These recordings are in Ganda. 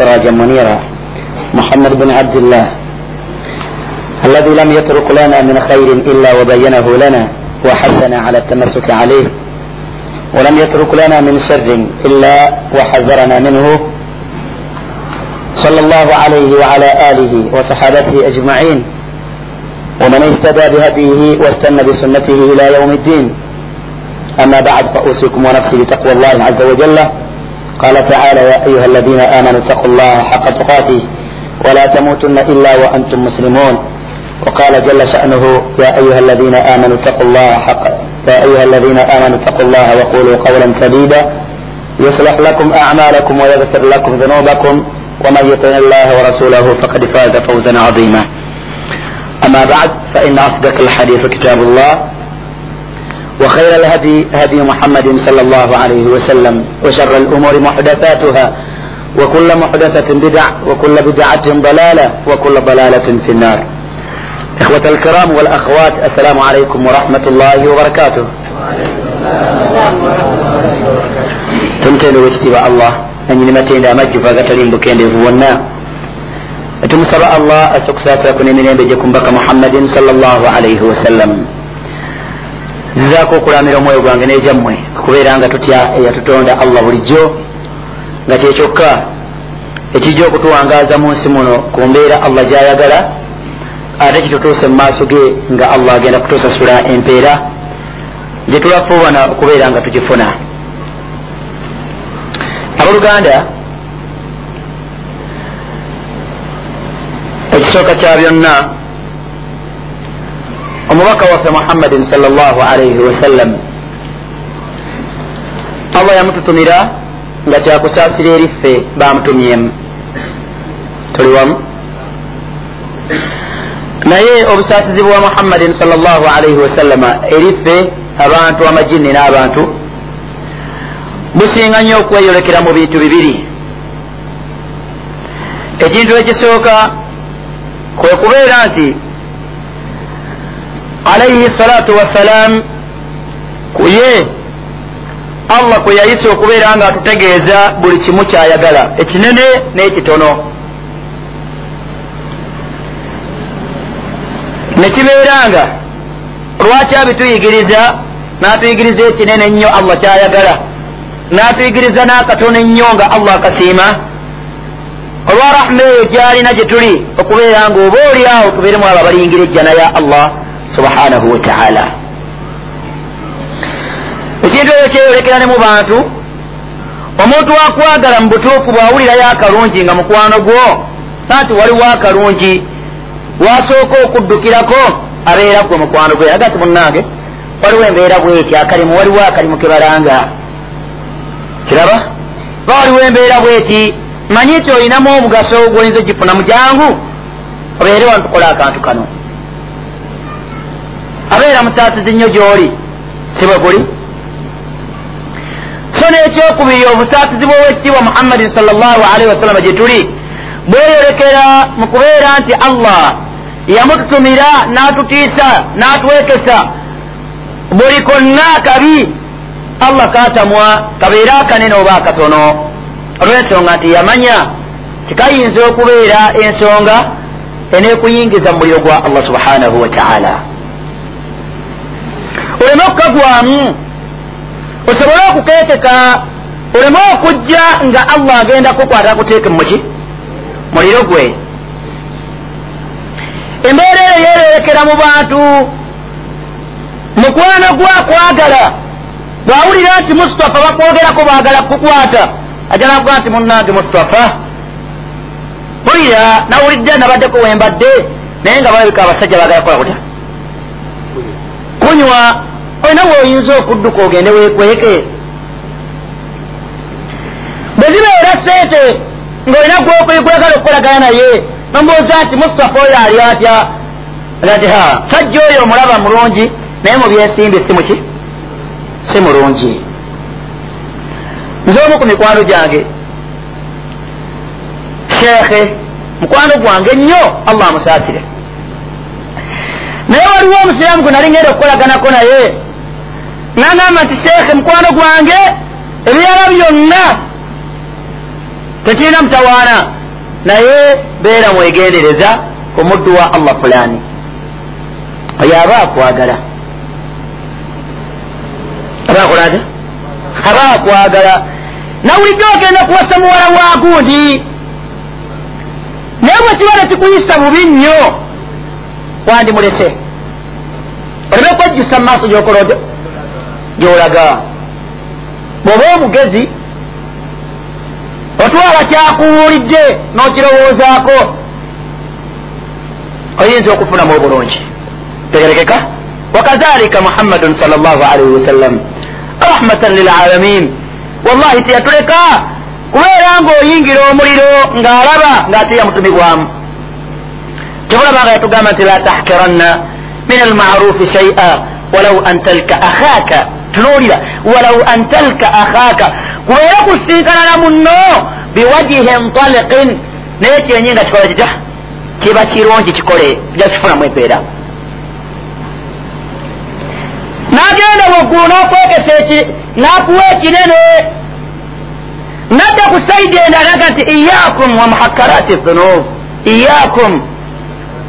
سراجا منيرا محمد بن عبد الله الذي لم يترك لنا من خير إلا وبينه لنا وحثنا على التمسك عليه ولم يترك لنا من شر إلا وحذرنا منه صلى الله عليه وعلى آله وصحابته أجمعين ومن اهتدى بهديه واستنى بسنته إلى يوم الدين أما بعد فأوصيكم ونفسي بتقوى الله عز وجل قال تعالى يا أيها الذين آمنوا اتقوا الله حق تقاته ولا تموتن إلا وأنتم مسلمون. وقال جل شأنه يا أيها الذين آمنوا اتقوا الله حق يا أيها الذين آمنوا اتقوا الله وقولوا قولا سديدا. يصلح لكم أعمالكم ويغفر لكم ذنوبكم. ومن يطع الله ورسوله فقد فاز فوزا عظيما. أما بعد فإن أصدق الحديث كتاب الله. وخير الهدي هدي محمد صلى الله عليه وسلم وشر الأمور محدثاتها وكل محدثة بدع وكل بدعة ضلالة وكل ضلالة في النار. إخوة الكرام والأخوات السلام عليكم ورحمة الله وبركاته. tuntendo wekitiibwa allah nanyini matenda amajjuvu agatalimu bukendeevu wonna tumusaba allah asokusaasirako n'emirembe gye ku mbaka muhammadin sallllah alaihi wasallam nzizaako okulamira omwoyo gwange n'egyammwe kubeera nga tutya eyatutonda allah bulijjo? Nga kyekyokka ekijja okutuwangaaza mu nsi muno ku mbeera allah gyayagala ate kitutuuse mu maaso ge nga allah agenda kutusasula empeera gye tulafuubana okubeera nga tugifuna. Abooluganda ekisooka kya byonna omubaka waffe muhammadin sal llah alaihi wasallam allah yamututumira nga kyakusaasira eriffe bamutumyemu tuli wamu. Naye obusaasizi bwa muhammadin sal llah alaihi wasallama eriffe abantu amajini n'abantu businga nnyo okweyolekera mu bintu bibiri. Ekintu ekisooka kwe kubeera nti alaihi salatu wassalam kuye allah kwe yayisa okubeera nga atutegeeza buli kimu kyayagala ekinene n'ekitono. Nekibeera nga lwaki abituyigiriza n'atuyigiriza ekinene ennyo allah kyayagala n'atuyigiriza n'akatono ennyo nga allah akasiima? Olwa rahma eyo gyalina gye tuli okubeera nga oba oli awo tubeeremu abo abaliyingira ejjana ya allah subhanahu wataala ekintu ekyo kyeyolekera ne mu bantu omuntu wakwagala mu butuufu bwawulirayo akalungi nga mukwano gwo anti waliwo akalungi wasooka okuddukirako abeera gwe mukwano gwe. Agati munnange waliwo embeera bweti akalimu waliwo akalimu kebalanga kiraba? Ba waliwo embeera bweti manyi nti olinamu omugaso gwoyinza ogifuna mujangu obeere wantukola akantu kano abeera musaasizi nnyo gyoli si bwe guli? So n'ekyokubiri obusaasizi bw'owekitiibwa muhammadin sal llah alaihi wasallama gye tuli bweyolekera mu kubeera nti allah yamututumira n'atutiisa n'atwekesa buli konna akabi allah katamwa kabeere akanene oba akatono. Olw'ensonga nti yamanya tikayinza okubeera ensonga enekuyingiza mu muliro gwa allah subhanahu wataala oleme okukagwamu osobole okukeeteka oleme okujja nga allah agenda kukwata akuteeke muki muliro gwe. Embeera eyo yeererekera mu bantu. Mukwano gwakwagala bwawulira nti mustafa bakwogerako baagala kukwata. Ajala kuga nti munange mustafa. Bulira nawulidde nabaddeko wembadde naye nga balabika abasajja baagala kukola kutya? Kunywa olina weoyinza okudduka ogende wekweke bwe zibeera sente ngaolina gwokwegwagala okukolagana naye nombuuza nti mustafa oyo ali atya? Ati ha sajja oyo omulaba mulungi naye mu byensimbi si muki si mulungi. Nze omu ku mikwano gyange. Sheekhe mukwano gwange nnyo allah amusaasire. Naye waliwo omusiraamu gwe nali ngenda okukolaganako naye nangamba nti sheekhe mukwano gwange ebirala byonna tekirina mutawaana. Naye beera mwegendereza ku muddu wa allah fulani. Oyo aba akwagala. Aba akolata aba akwagala. Nawulijjo ogenda kuwasa muwala wagundi naye bwe kiba tekikuyisa bubi nnyo wandimulese. Oleme kwejjusa mu maaso gyokola gyolaga. Bw'oba omugezi otwala kyakuwulidde n'okirowoozaako oyinza okufunamu obulungi. Tegerekeka. Wakadhalika muhammadun sal llah alaihi wasallam rahmatan lilalamin wallahi teyatuleka kubeera ng'oyingira omuliro ng'alaba ng'ate yamutumibwamu. Kyobulaba nga yatugamba nti la tahkiranna min almarufi shaia walau an talka akhaka tunuulira walau an talka akhaka. Kubeera kusinkana na munno biwajihin taliqin naye kyenyi nga kikola kitya? Kiba kirungi kikole jakifunamu empeera nagenda waggulu nakwekesa nakuwa ekinene. Nadda ku saidi endalaga nti iyakum wa muhakkarati dhunub iyakum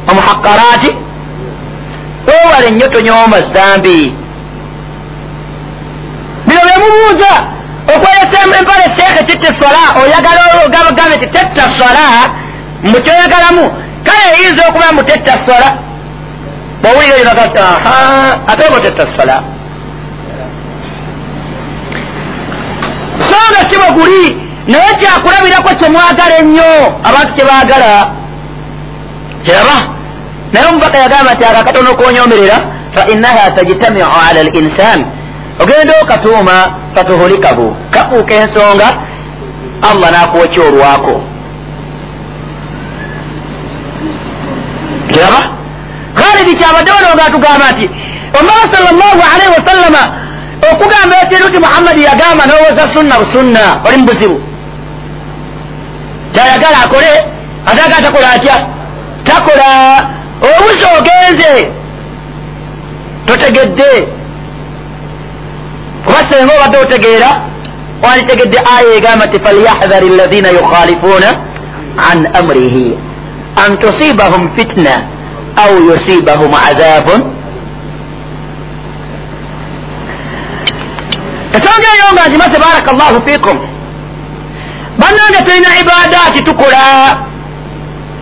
wa muhakkarati. Wewale nnyo tonyooma zambi bino byemubuuza okweyesa empale sheekhe titta sola oyagala ogambe nti tetta sola mukyoyagalamu kale eyinza okuba mbu tetta sola? Bwowulira linaga ate oba tetta sola? So nga si bwe guli naye kyakulabirako kyemwagala ennyo abantu kyebaagala kiraba naye omubaka yagamba nti akakatono konyomerera fa innaha tajtamiu ala linsan ogenda okatuuma fatuhulikahu kafuuka ensonga allah nakuwa kyolwako kiraba? Khalidi kyabadde wano nga atugamba nti omubaka sal llahu alaihi wasallama okugamba ekintu ti muhammadi yagamba nowoza sunna busunna oli mu buzibu. Tayagala akole ataga takola atya? Takola. Obuzi ogenze. Totegedde kuba senga obadde otegeera wanditegedde aya egamba nti falyahdhari alladhina yukhalifuuna an amrihi. An tusibahum fitna au yusibahum adhabun. Ensonga eyo nga nzimaze baraka llahu fikum bannange tulina ibadaati tukola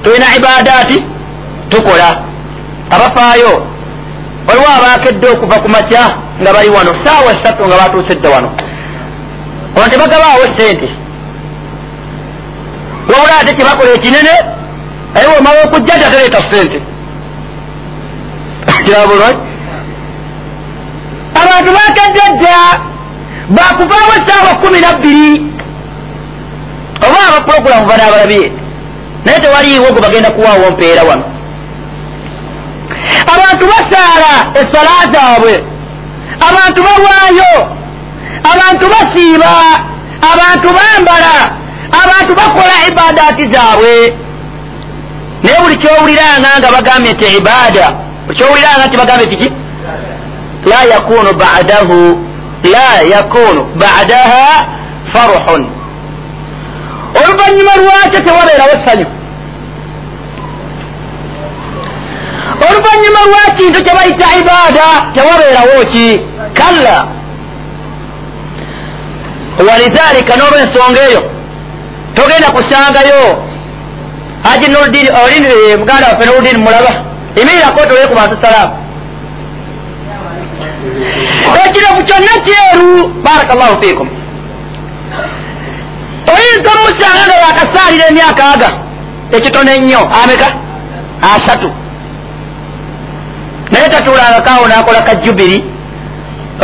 tulina ibadaati tukola abafaayo waliwo abakedde okuva ku makya nga bali wano saawa esatu nga batuusedde wano. Ono tebagabaawo sente wabula ate kyebakola ekinene naye wemala okujja tatereeta sente kirabulwa abantu bakedde dda bakuvaawo esaawa kumi nabbiri oba abapurogulamu bana abalabye naye tewaliiwo gwe bagenda kuwaawo mpeera wano. Abantu basaala esala zaabwe abantu bawaayo. Abantu basiiba. Abantu bambala. Abantu bakola ibadaati zaabwe. Naye buli kyowuliranga nga bagambye nti ibaada kyowuliranga nti bagambye kiki la yakunu badahu la yakunu badaha faruhun oluvanyuma lwakyo tewabeerawo essanyu oluvanyuma lwakintu kyebayita ibaada tewabeerawo ki? Kalla. Walidhalika noba ensonga eyo togenda kusangayo. Haji nurdin oli muganda waffe nurdin mulaba imirirako tole ku bantu salaamu ekirevu kyonna kyeru. Baraka llahu fikum oyinza omusanga nga yakasaalira emyaka aga? Ekitono ennyo ameka? Asatu naye tatuulangakaawo nakola kajubiri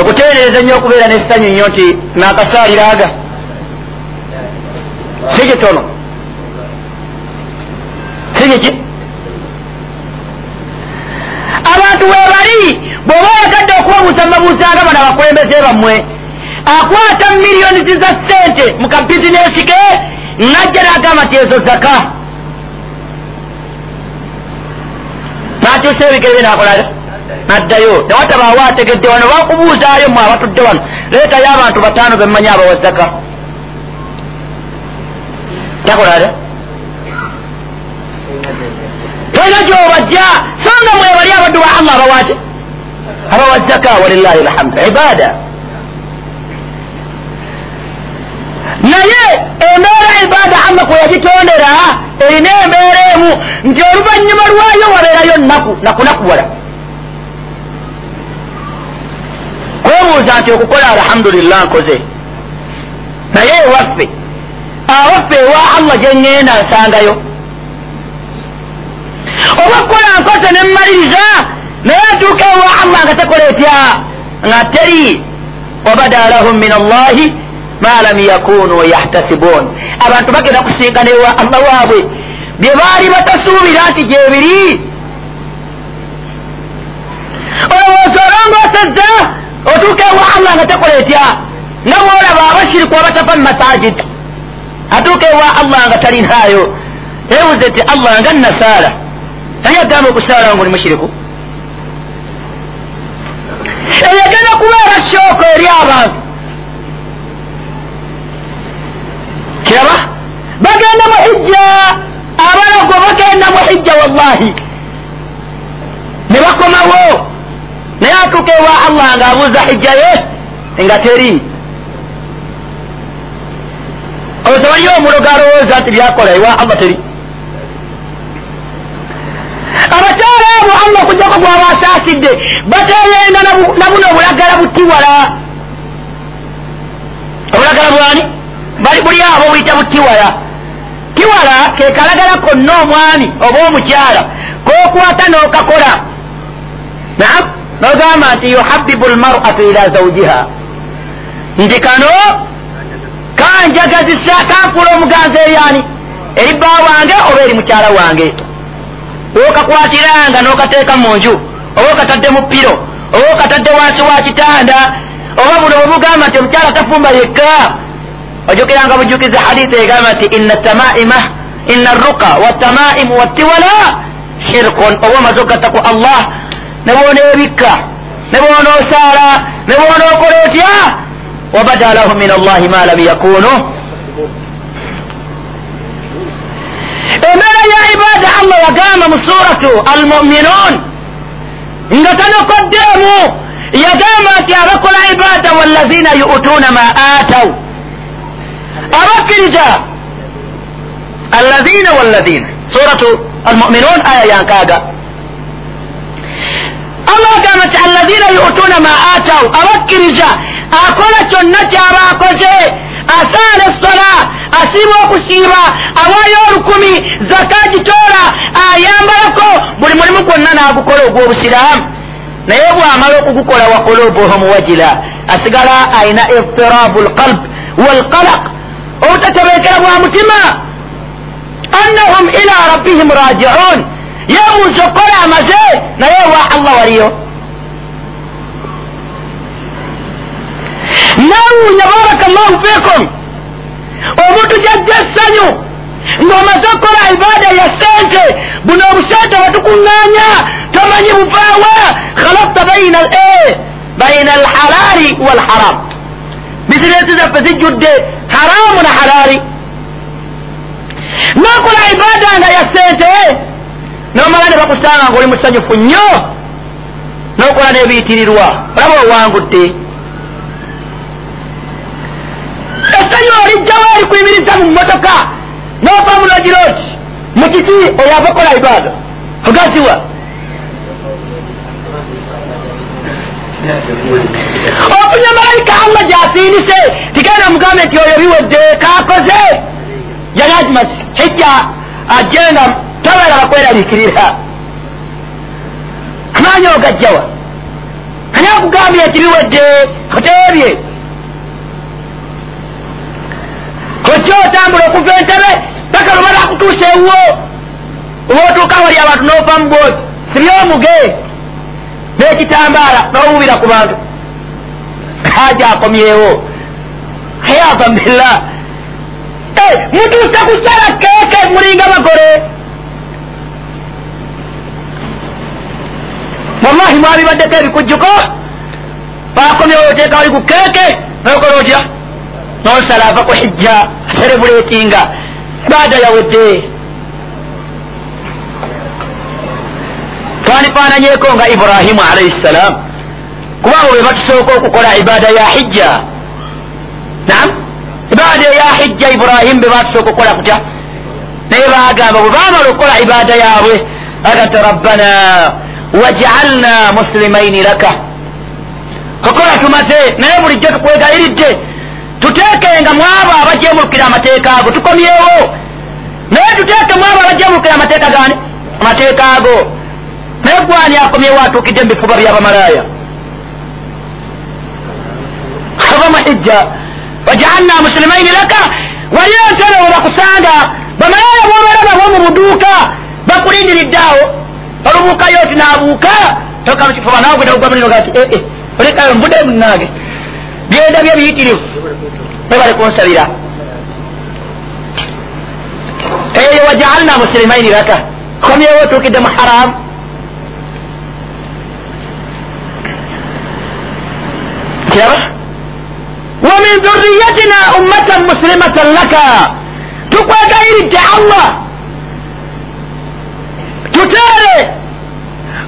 okutereeza nnyo okubeera nessanyu nnyo nti nakasaalira aga. Si kitono si kiki abantu webali bw'oba oyagadde okubabuuza mubabuuzanga bano abakulembeze bammwe akwata miliyoni za ssente mu kabizinesi ke najja nagamba nti ezo zaka. Nakyusa ebigere bye nakolaga naddayo. Newatabaawo ategedde wano bakubuuzaayo mwe abatudde wano. Leetayo abantu bataano bemmanyi abawa zaka takola ta tolina gyobajja. So nga mwebali abaddu ba allah abawate abawa zaka walillahi lhamdu ibada naye embeera ibada allah kwe yagitondera erina embeera emu. Nti oluvanyuma lwayo wabeerayo naku nakunakuwala kwebuuza nti okukola alhamdulillah nkoze. Naye ewaffe awaffe ewa allah gyeŋŋenda nsangayo. Oba kukola nkoze nemmaliriza naye atuuka ewa allah nga tekola etya? Nga teri wabada lahum min allahi ma lam yakunu yahtasibun. Abantu bagenda kusinkana ewa allah waabwe. Bye baali batasuubira nti gyebiri olowooza olongoosezza otuuka ewa allah nga tekola etya nga bwolaba abashiriku abatafa mu masajid. Atuuka ewa allah nga talinaayo ebuze ti allah nga nasaala naye agamba okusaala nga oli mushiriku eyagenda kubeera shooko eri abantu kiraba bagenda mu hijja abalago bagenda mu hijja wallahi. Ne bakomawo naye atuuka ewa allah ng'abuuza hijja ye nga teri oyo tewaliyo omulogo alowooza nti byakola ewa allah teri. Abakyala abo allah okujjako gwabasaasidde bateyenga na buno obulagala butiwala obulagala bwani bali buli abo buyita butiwala tiwala kekalagala konna omwami oba omukyala kokwata n'okakola naam nogamba nti yuhabibu lmaratu ila zaujiha nti kano kanjagazisa kankula omuganza eryani eri bba wange oba eri mukyala wange. Okakwatiranga n'okateeka mu nju oba okatadde mu piro oba okatadde wansi wa kitanda oba buno bwebugamba nti omukyala tafumba yekka ojukiranga bujukiza hadisi egamba nti ina tamaima ina ruka watamaimu wattiwala shirkun. Oba omaze okugatta ku allah ne bwoneebikka ne bwonoosaala ne bwonookola otya wabada lahum min allahi ma lam yakunu embeera ya ibada allah yagamba mu suratu almuminun nga tanokoddeemu yagamba nti abakola ibada wallazina yutuuna ma ataw abakkiriza allazina wallazina suratu almuminun aya yankaaga allah agamba nti allazina yutuuna ma ataw abakkiriza akola kyonna kyaba akoze asaala essola asiiba okusiiba awaayo olukumi zaka gitoola ayambalako buli mulimu gwonna n'agukola ogw'obusiraamu naye bw'amala okugukola wakulubuhum wajila asigala ayina iftirabu lqalb walqalaq obutatebeekera bwa mutima annahum ila rabbihim rajiun yebuuza okukola amaze naye wa allah waliyo. Nawunya baraka llahu fikum omuntu jajja essanyu ng'omaze okukola ibaada ya sente buno obusente batukuŋŋaanya tomanyi buvaawa khalafta baina baina alhalaali walharam bizinesi zaffe zijjudde haramu na halaali. Nokola ibaada nga ya sente nomala ne bakusanga ngaoli musanyufu nnyo nokola n'ebiyitirirwa. Olaba owangudde essanyu olijjawo erikuyimiriza mu mmotoka nova mu logiroti mukiti oyava kola ibaada ogasiwa ofunye malayika allah gyasiinise tigenda mugambe nti oyo biwedde kakoze. Yali agimasi hijja ajenga tabeera bakweraliikirira amaanyi ogajjawa? Ani akugambye nti biwedde? Oteebye. Ojja otambula okuva entebe paka lubala akutuusa ewuwo. Oba otuuka wali abantu n'ova mu bwoti sibye omuge n'ekitambaala n'owubira ku bantu. Haja akomyewo. Hayava mbilla mutuuse kusala keeke mulinga bagole wallahi mwabibaddeko ebikujjuko bakomyewo oteeka wali ku keeke nokola otya nosala ava ku hijja serebuletinga ibaada yawedde twanifaananyeko nga ibrahimu alaihi ssalam kubanga bwe batusooka okukola ibaada ya hijja. Nam ibaada eya hijja ibrahimu be batusooka okukola kutya? Naye bagamba bwe bamala okukola ibaada yaabwe agati rabbana wajaalna muslimaini laka kokola tumaze naye bulijjo tukwegayiridde tuteekenga mu abo abajemulukira amateeka ago tukomyewo. Naye tuteeke mu abo abajemulukira amateeka ago. Naye gwani akomyewo atuukidde mu bifuba byabamalaaya? Ava muhijja wajaalna muslimaini laka. Waliyo ntebe we bakusanga bamalaaya bobalaba bo mu buduuka bakulindiridde awo olubuukayo oti naabuuka toka mukifuba nawe gwena ogwa muliro gati ee olekayo mbudde munange byenda bye biyitirivu webale kunsabira eyo wajaalna muslimaini laka komyewo otuukidde mu haramu kiraba wamin dhuriyatina ummatan muslimatan laka tukwegayiridde allah tuteere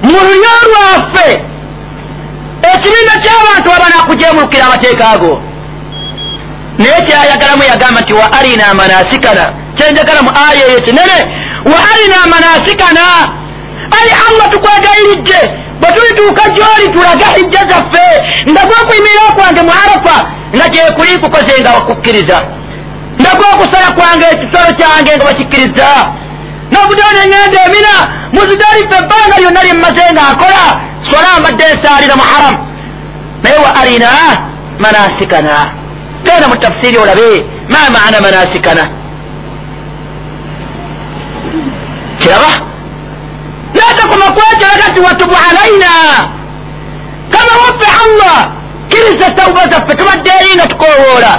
mu lulyo lwaffe ekibiina ky'abantu abanakujemulukira amateeka ago. Naye kyayagalamu yagamba nti wa arina manasikana? Kyenjagala mu aya eyo kinene wa arina manasikana? Ali allah tukwegayiridde bwe tulituuka gyoli tulage hijja zaffe nga gwokuyimirira kwange mu arafa nga gyekuli kukoze nga wakukkiriza nga gwokusala kwange ekisolo kyange nga bakikkiriza nobudone ngenda emina muzidalife ebbanga lyonna lyemmaze nga akola sola mbadde nsaalira mu haram naye wa arina manasikana genda mu tafsiri olabe ma maana manasikana kiraba? Natakoma kwekeraga ti watubu alaina kama waffe allah kiriza tauba zaffe tubadde eri nga tukowoola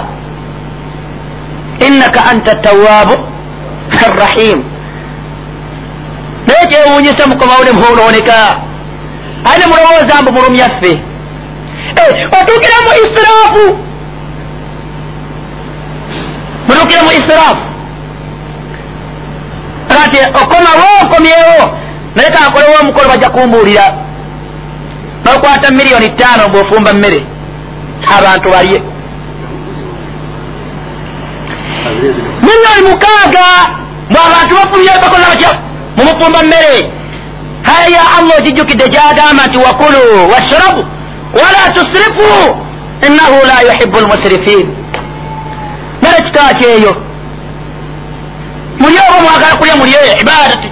innaka anta tawaabu arrahim naye kyewuunyisa mukomawo ne muhuloneka aye ne mulowooza mbu mulumyaffe otuukira mu isiraafu mutuukira mu isiraafu kati okomawo okomyewo naye kakolewo omukolo bajja kumbuulira bakwata miliyoni ttaano bwofumba mmere. Abantu balye. Miliyoni mukaaga. Bwabantu bafumye bakola batya mumufumba mmere haya ya allah ogijjukidde gyagamba nti wakulu washrabu. Wala tusrifu. Innahu la yuhibu lmusrifin nale kitaaki eyo muli oba mwagala kulya muli eyo ibadati.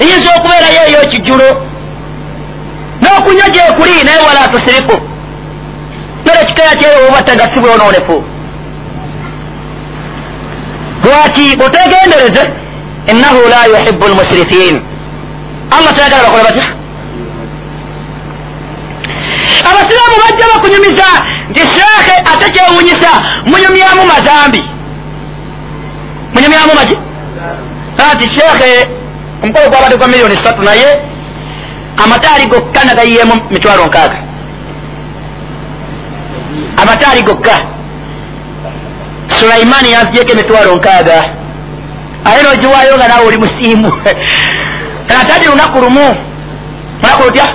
Eyinza okubeerayo eyo ekijjulo n'okunywa gyekuli naye wala tusirifu nale kitaaki eyo obatta nga si bwonoonefu lwaki otegendereze innahu la yuhibu lmusrifin allah tayagala bakole batya abasiraamu bajja bakunyumiza nti sheekhe ate kyewunyisa munyumyamu mazambi munyumyamu maki nti sheekhe omukolo gwabadde gwa miliyoni satu naye amataali gokka nagayiyemu mitwalo nkaaga amataali gokka sulaimani yanzijeko emitwalo nkaaga aye nogiwaayo nga nawe oli musiimu atali lunaku lumu lunaku lutya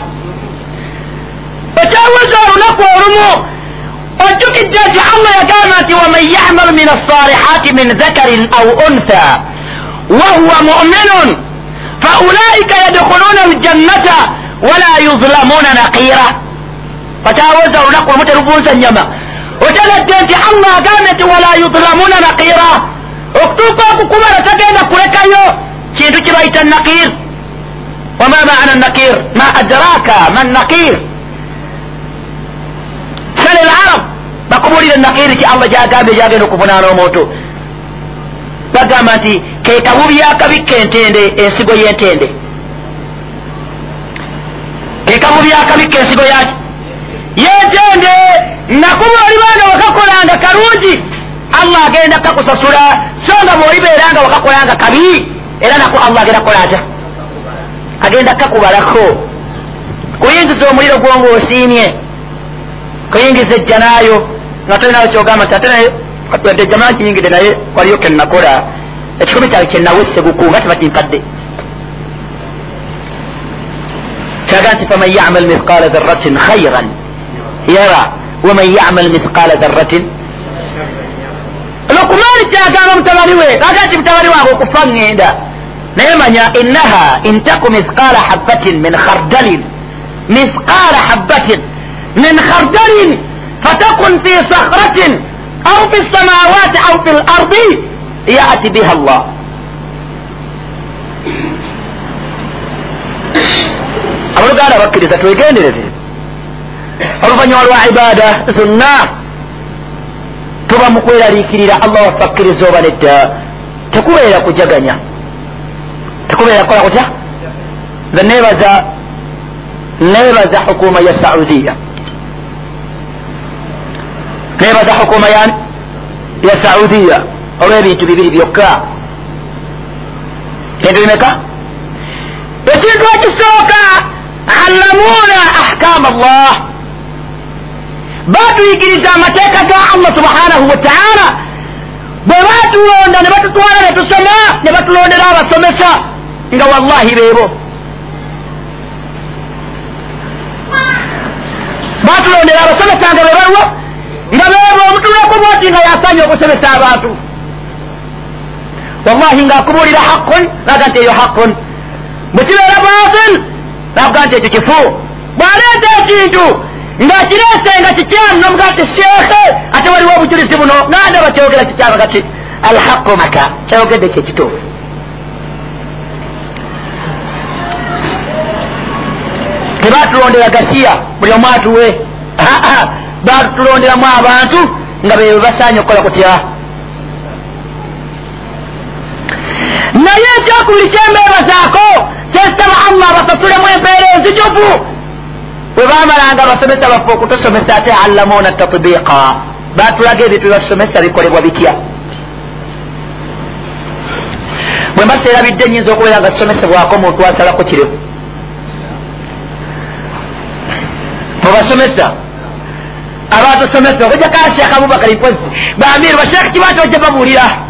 okyawuza olunaku olumu ojjukidde nti allah yagamba nti waman yamalu min alsalihati min dhakarin au untha. Wahuwa muminun. Faulaika yadkhuluna aljannata wala yuzlamuna naqira. Okyawuza olunaku lumu teruvunza nyama. Otegadde nti allah agambye nti wala yuzlamuna naqira okutuuka okukubala tagenda kulekayo kintu kibayita naqir wama maana nakir ma adraka man nakir sale larab bakubulire nakiri ki allah gyagambye gyagenda okuvunaana omuntu. Bagamba nti kekabubi yakabikka entende ensigo y'entende. Kekabubi yakabikka ensigo yaki yentende! Nakuba olibanga wakakolanga kalungi allah agenda kakusasula so nga bwolibeeranga wakakolanga kabi era nako allah agenda kukola atya? Agenda kakubalako kuyingiza omuliro gwo ngaosiimye kuyingiza ejjanaayo nga tolinayo kyogamba nti ate naye wadde jamaa kiyingidde naye waliyo kenakola ekikumi kyawe kyenawesse gukunga tebakinkadde kyaga nti faman yamal mithqala dharratin khairan yara waman yamal mithqala dharratin lukumaani kyagamba mutabani we aga nti mutabani wange okufa ŋŋenda naye manya innaha intaku mithqala habbatin min khardalin. Mithqala habbatin min khardalin fatakun fi sakhratin au fi lsamawati au fi lardi yati biha allah. Abaluganda bakkiriza twegendereze oluvanyuma lwa ibada zonna tuba mukweraliikirira allah waffe akkiriza oba nedda. Tekubeera kujaganya. Tekubeera kukola kutya? Nze nebaza nebaza hukuma ya saudiya. Nebaza hukuma ya ya saudiya olw'ebintu bibiri byokka. Bintu bimeka? Ekintu ekisooka allamuna ahkam allah batuyigiriza amateeka ga allah subhanahu wataala bwe batulonda ne batutwala ne tusoma ne batulondera abasomesa nga wallahi beebo. Batulondera abasomesa nga bebaliwo nga beebo omutulekuba oti nga yasanye okusomesa abantu. Wallahi ngaakubuulira haqqun naga nti eyo haqqun. Bwe kibeera batil nakuga nti ekyo kifu. Bwaleeta ekintu ngaakireese nga kikyamu nomuga nti sheekhe ate waliwo obujulizi buno nandaba kyogera kikyamu gati alhaqu maka kyayogedde kyekituufu tebatulondera gasiya buli omu atuwe. Batulonderamu abantu nga bebe basaanye okukola kutya? Naye ekyokubiri kyembeebazaako kyesitaba allah basasulemu empeera enzijuvu bwe bamalanga abasomesa baffe okutusomesa ate allamuna tatbiqa. Batulaga ebintu byebatusomesa bikolebwa bitya? Bwe mba seerabidde nyinza okubeera nga zisomesebwako omuntu asalako kirevu mubasomesa abatusomesa okujja kasheekh abubakar mpozi. Bamiru basheekh kibati ojja babuulira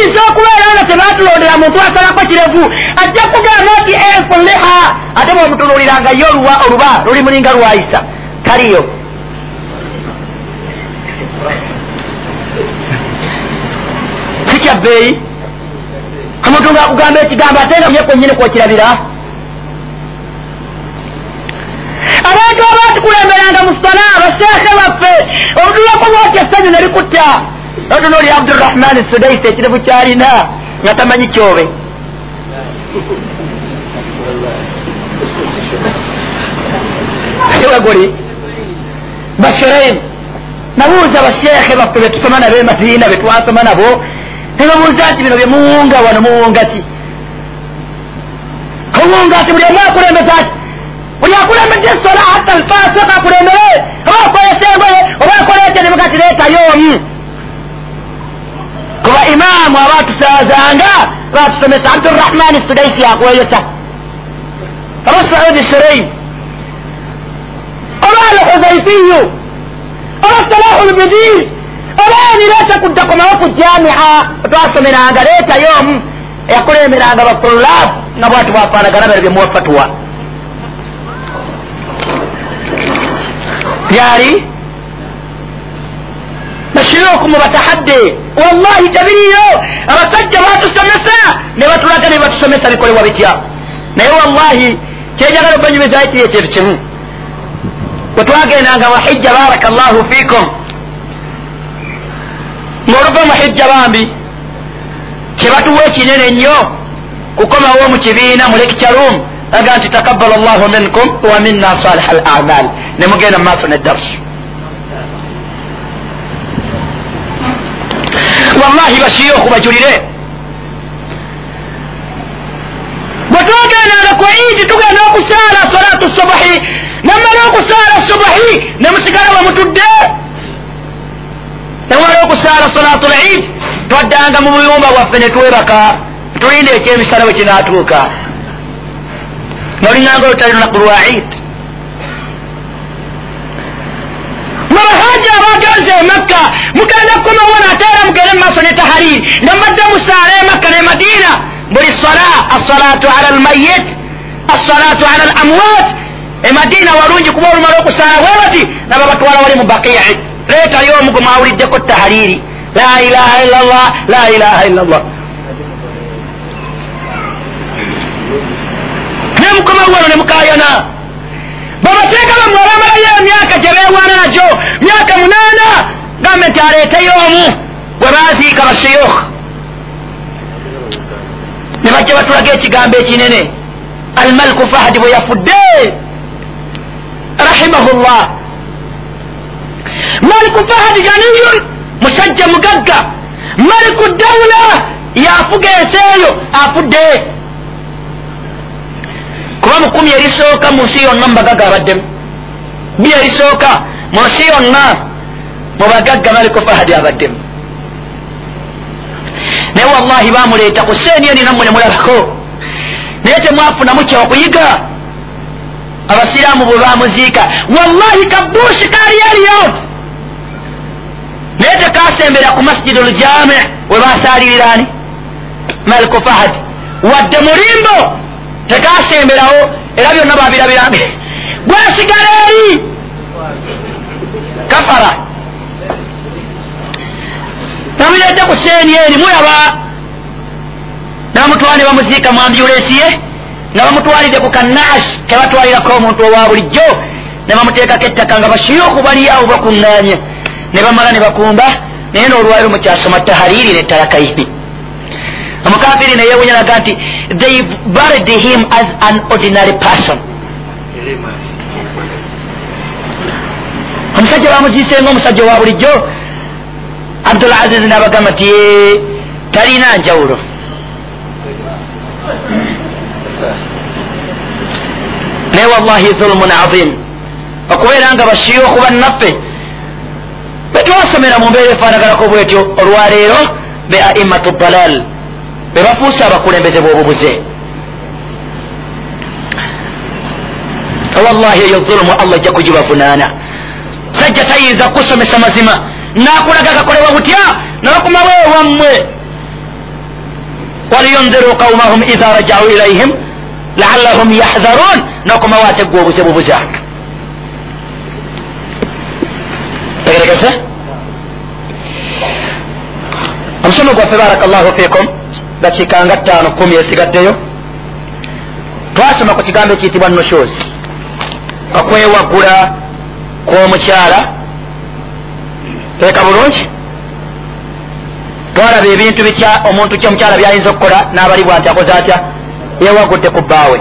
tuyinza okubeera nga tebatulondera muntu asalako kirevu. Ajja kugamba nti enfuliha ate bwemutunuliranga ye oluba luli mulinga lwayisa taliyo. Sikyabbeeyi omuntu nga akugamba ekigambo ate nga ye kwenyini kwokirabira? Abantu abatukulemberanga mu sala abasheekhe baffe. Obutulako bwoti essanyu nerikutta otunoli abdurahman sudaisi ekirevu kyalina nga tamanyi kyobe weguli basherein nabuuza basheekhe baffe betusoma nabo emadiina betwasoma nabo nebabuuza nti bino byemuwunga wano muwunga ki muwunga ati buli omu akulembeza ati buli akulembedde esola hatta alfasika akulembere oba akolesa engoye oba akolesa nebugati leetayo omu imaamu abatusazanga batusomesa abdurahmani sudaisi yakweyesa aba saudi sherein oba alhuzaifiyu oba salahu lbidir oba enireeta kuddakomawo ku jamia. Twasomeranga leetayo omu eyakulemberanga batulab nga bwati bwafaanagana bero byemuwa fatuwa byali bashirukum batahadde wallahi tabiriyo abasajja batusomesa ne batulaga ne batusomesa bikolebwa bitya. Naye wallahi kyejagala obanyumizayo kiri ekintu kimu bwetwagendanga muhijja baraka llahu fikum ngaoluva muhijja bambi kyebatuwa ekinene ennyo kukomawo mu kibiina mu lekicalum aga nti takabbala llahu minkum wa minna saliha al amal nemugenda mu maaso neddarusu wallahi bashiyokhu bajulire bwe twagendanga ku idi tugenda okusaala salatu subuhi namala okusaala subuhi nemusigala wemutudde newala okusaala salatu lid twaddanga mu buyumba bwaffe netwebaka tulinda ekyemisala bwe kinatuuka nolinganga olutali lunaku lwa id abasajja abagenze e makka. Mugenda kukumawona ate era mugende mumaaso ne tahariri nga mbadde musaala e makka ne madiina buli sala assalatu ala almayit assalatu ala al amwat e madiina walungi kuba olumala okusaala bwe bati naba batwala wali mu bakii leetayo omu gwe mwawuliddeko tahariri la ilaha illa llah la ilaha illa llah nemukoma wano nemukayana babateeka bamwe abamalayo emyaka nti aleeteyo omu gwe baziika basiyukh ne bajja batulaga ekigambo ekinene almaliku fahadi bwe yafudde rahimahu llah maliku fahadi ganiyun musajja mugagga maliku dawula yafuga ensi eyo afudde kuba mu kumi erisooka mu nsi yonna mu bagagga abaddemu bi erisooka mu nsi yonna mu bagagga maliku fahadi abaddemu naye wallahi bamuleeta ku seeni eni nammwe ne mulabako naye temwafunamu kyokuyiga abasiraamu bwe bamuziika wallahi kabuusi kaali eriyot naye tekasembera ku masjidi ljami we basaliriraani maliku fahad. Wadde mulimbo tekasemberawo era byonna babirabirange gwesigala eri kafara namuleete ku seeni eri mulaba namutwale bamuziika mu ambyulensi ye nga bamutwalidde ku kanaas kebatwalirako omuntu owa bulijjo ne bamuteekako ettaka nga bashiyuku bali awo bakuŋŋaanya ne bamala ne bakumba naye n'olwaliro mukyasoma tahariri ne talakaini omukafiri neyewunya naga nti they buried him as an ordinary person. Omusajja bamuziisenga omusajja owa bulijjo abdul aziz nabagamba nti talina njawulo naye wallahi dhulumun azim. Okubeera nga bashiyuku bannaffe betwasomera mu mbeera efaanaganako bwetyo olwaleero be aimmatu dalal. Be bafuuse abakulembeze b'obubuze wallahi eyo dhulumu allah ajja kugibavunaana sajja tayinza kusomesa mazima nakulaga gakolebwa butya? Nabakuma bwewammwe waliyunziru qaumahum idha rajau ilaihim laallahum yahdharun nokomawo ate gwe obuze bubuza. Tegeregese omusomo gwaffe baraka llahu fikum dakiikanga ttaano kumi esigaddeyo. Twasoma ku kigambo ekiyitibwa nushus okwewagula kw'omukyala teeka bulungi. Twalaba ebintu bitya omuntu ki omukyala byayinza okukola n'abalibwa nti akoze atya? Yewagudde ku bbaawe.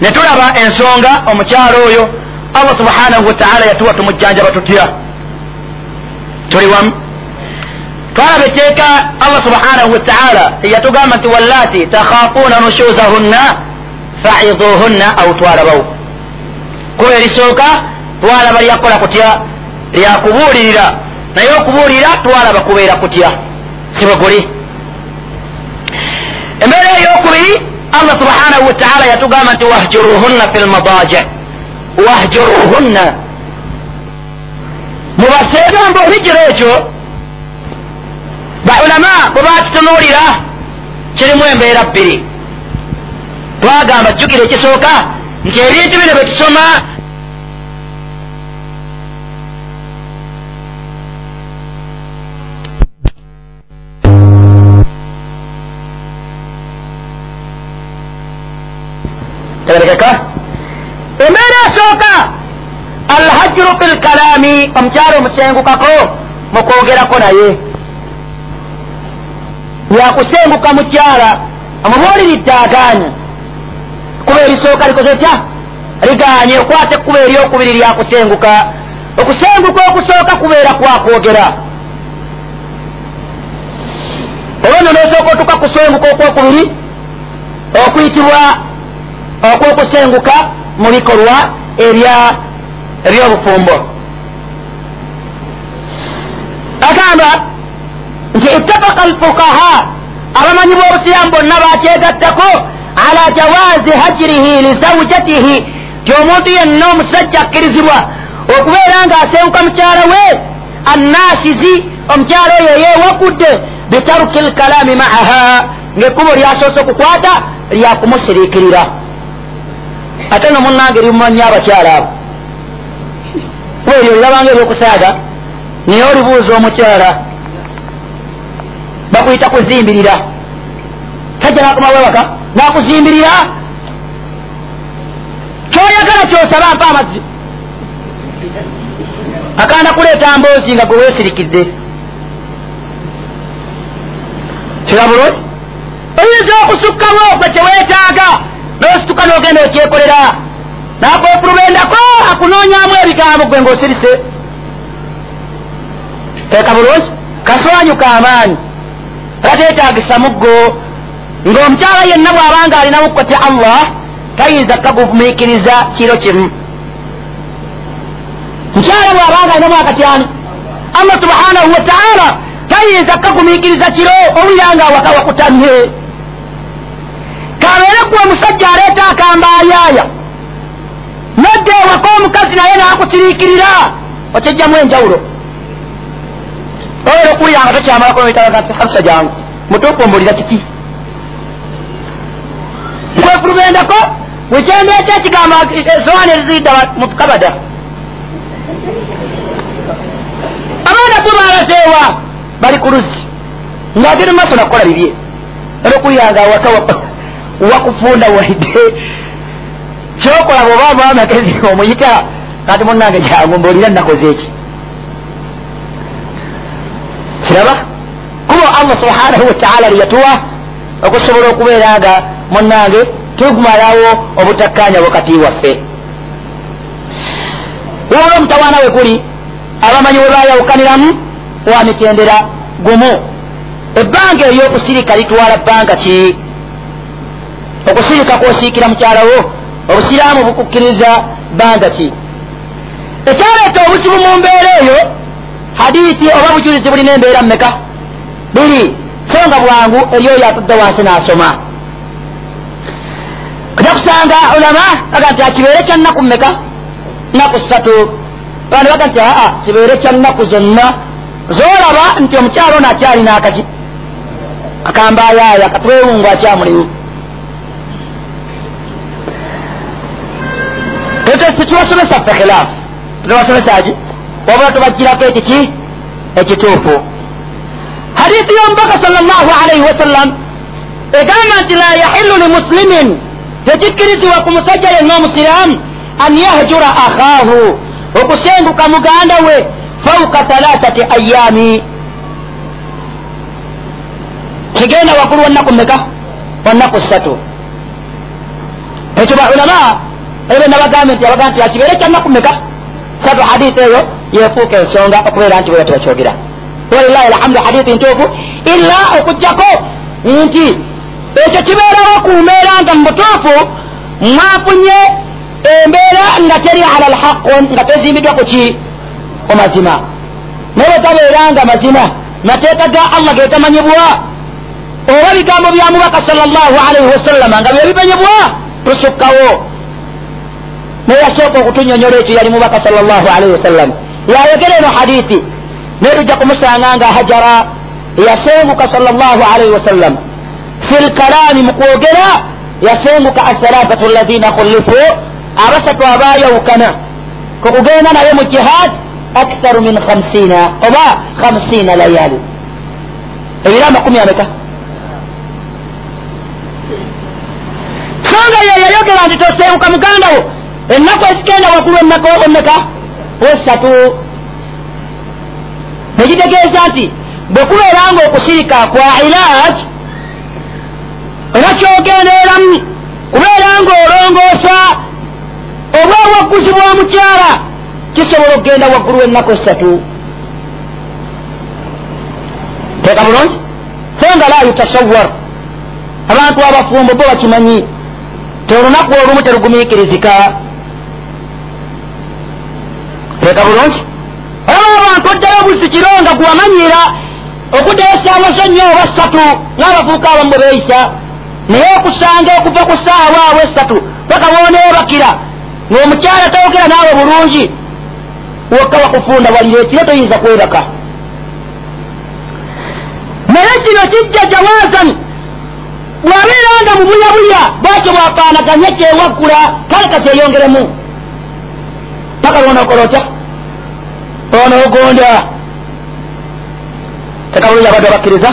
Ne tulaba ensonga omukyalo oyo allah subhanahu wataala yatuwa tumujjanjaba tutya tuli wamu. Twalaba etteeka allah subhanahu wataala yatugamba nti wallati takhafuuna nushuzahunna faiduhunna au twalabawo kuba erisooka twalaba lyakola kutya? Lyakubuulirira naye okubuulira twalaba kubeera kutya? Sibaguli. Embeera eyokubiri allah subhanahu wataala yatugamba nti wahjuruhunna fi lmadaji wahjuruhunna. Mubaseegamba obijiro ekyo baulama bwe bakitunuulira kirimu embeera bbiri. Twagamba jjukira ekisooka nti ebintu bino bye tusoma tegerekeka embeera esooka alhajru fi lkalami omukyalo omusengukako mukwogerako naye yakusenguka mukyala omubuuliridde agaanya kuba erisooka likoze tya liganye okwata ekkuba eryokubiri lyakusenguka okusenguka okusooka kubeera kwakwogera olwono nosooka otuka kusenguka okwokubiri okuyitibwa okwokusenguka mu bikolwa ebyobufumbo agamba nti ittafaka alfukaha abamanyi b'obusiramu bonna bakyegattako ala jawaazi hajirihi lizaujatihi ti omuntu yenna omusajja akkirizibwa okubeera ng'asenguka mukyala we annasizi omukyalo oyo yewakudde bitaruki lkalami maaha ngaekkubo lyasoose okukwata lyakumusiriikirira ate no munange limumanya abakyala abo kuba eryo lirabanga ebyokusaaga naye olibuuza omukyala bakuyita kuzimbirira tajja nakomawewaka nakuzimbirira kyoyagala kyosaba mpa amazzi. Akanda kuleeta mboozi nga gwe weesirikidde. Kira bulungi? Oyinza okusukkawo gwe kyeweetaaga nosituka n'ogenda okyekolera nakwepulubendako akunoonyamu ebigambo gwe ng'osirise. Teeka bulungi kaswanyu kamaanyi gateetagisa muggo? Ng'omukyala yenna bw'abanga alinamu kotya allah tayinza kagumiikiriza kiro kimu. Mukyala bw'abanga alinamu akatyano allah subhanahu wataala tayinza kagumiikiriza kiro owulira nga awaka wakutamye kabeere gwe omusajja aleeta akambayaaya nadde ewaka omukazi naye nakusiriikirira. Okijjamu enjawulo. Oyera okuwulira nga tokyamalako nitaaga nti hamsa jangu mutuufu ombulira kiki? Nkwefulubendako wekyendeeta ekigambo sowaani ezizidda mu kabada. Abaana bo balazeewa bali ku luzzi. Ngaageri maaso nakukola bibye. Era okuwulira nga awaka wakufunda waidde kyokola bwoba amagezi omuyita kati munange jangu mbaolira nakoze eki kiraba? Kuba allah subhanahu wataala lyatuwa okusobola okubeera nga munange tukumalawo obutakkanya wakati waffe. Waba omutawaana we kuli abamanyi we bayawukaniramu wa mitendera gumu. Ebbanga eryokusirika litwala bbanga ki okusirika kwosiikira mukyalawo obusiraamu bukukkiriza bbanga ki? Ekyaleeta obuzibu mu mbeera eyo hadiisi oba bujulizi bulina embeera mmeka? Biri so nga bwangu eri oyo atudde wansi n'asoma. Ojja kusanga ulama baga nti akibeere kya nnaku mmeka? Nnaku ssatu. Bandi baga nti aa kibeere kya nnaku zonna. Zoolaba nti omukyalo ono akyalina akaki akambayaaya katwewungu akyamulimu tetubasomesa ffe khilaafu tubasomesaki wabula tubagirako ekiki ekituufu hadithi y'omubaka sal llahu alaihi wasallam egamba nti la yahillu limuslimin tekikkirizibwa ku musajja yenna omusiraamu an yahjura akhaahu okusenguka muganda we fauka thalathati ayaami kigenda waggulu wannaku mmeka wannaku ssatu ekyo baulama ebe nabagambe nti abaga nti akibeere kyannaku mmeka satu hadithi eyo yefuuka ensonga okubeera nti bwera tebakyogera walilahi alhamdu hadithi ntuufu. Illa okugjako nti ekyo kibeerawo ku mbeera nga mu butuufu mwafunye embeera nga teri ala lhaqu nga tezimbiddwa ku ki? Ku mazima. Naye bwetabeera nga mazima mateeka ga allah gegamanyibwa oba bigambo bya mubaka sal llahu alaihi wasallama nga byebimenyebwa tusukkawo naye yasooka okutunyonyola ekyo yali mubaka sal llahu alaihi wasallam yayogera eno hadithi naye tujja kumusanga nga hajara yasenguka sal llahu alaihi wasallam fi lkalami mu kwogera yasenguka asalafatu lazina khullifu abasatu abayawukana kukugenda naye mu jihad aktharu min khamsina oba khamsina layali ebiro amakumi ameka songa ye yayogera nti tosenguka muganda wo ennaku ezigenda waggulu ennaku omeka wesatu nekitegeeza nti bwe kubeera nga okusirika kwa ilaj era kyogendeeramu kubeera nga olongoosa obwawagguzi bw'omukyala kisobola okugenda waggulu ennaku esatu teeka bulungi? So nga la yutasawar abantu abafumbo bo bakimanyi ti olunaku olumu terugumiikirizika teeka bulungi. Olaba abantu oddayo obuzikiro nga gwamanyira okuddayo essaawa zonnyo oba ssatu ng'abavuuka abamu bwe beeyisa. Naye okusanga okuva ku ssaawa awo essatu paka booneebakira ng'omukyala tayogera naawe bulungi wokka wakufunda walira ekiro toyinza kwebaka. Naye kino kijja jawazan bwabeera nga mubuyabuya bwakyo bwafaanaganye kyewaggula kale kakyeyongeremu paka lwonaokola otya onoogonda tekabulungi abadde abakkiriza.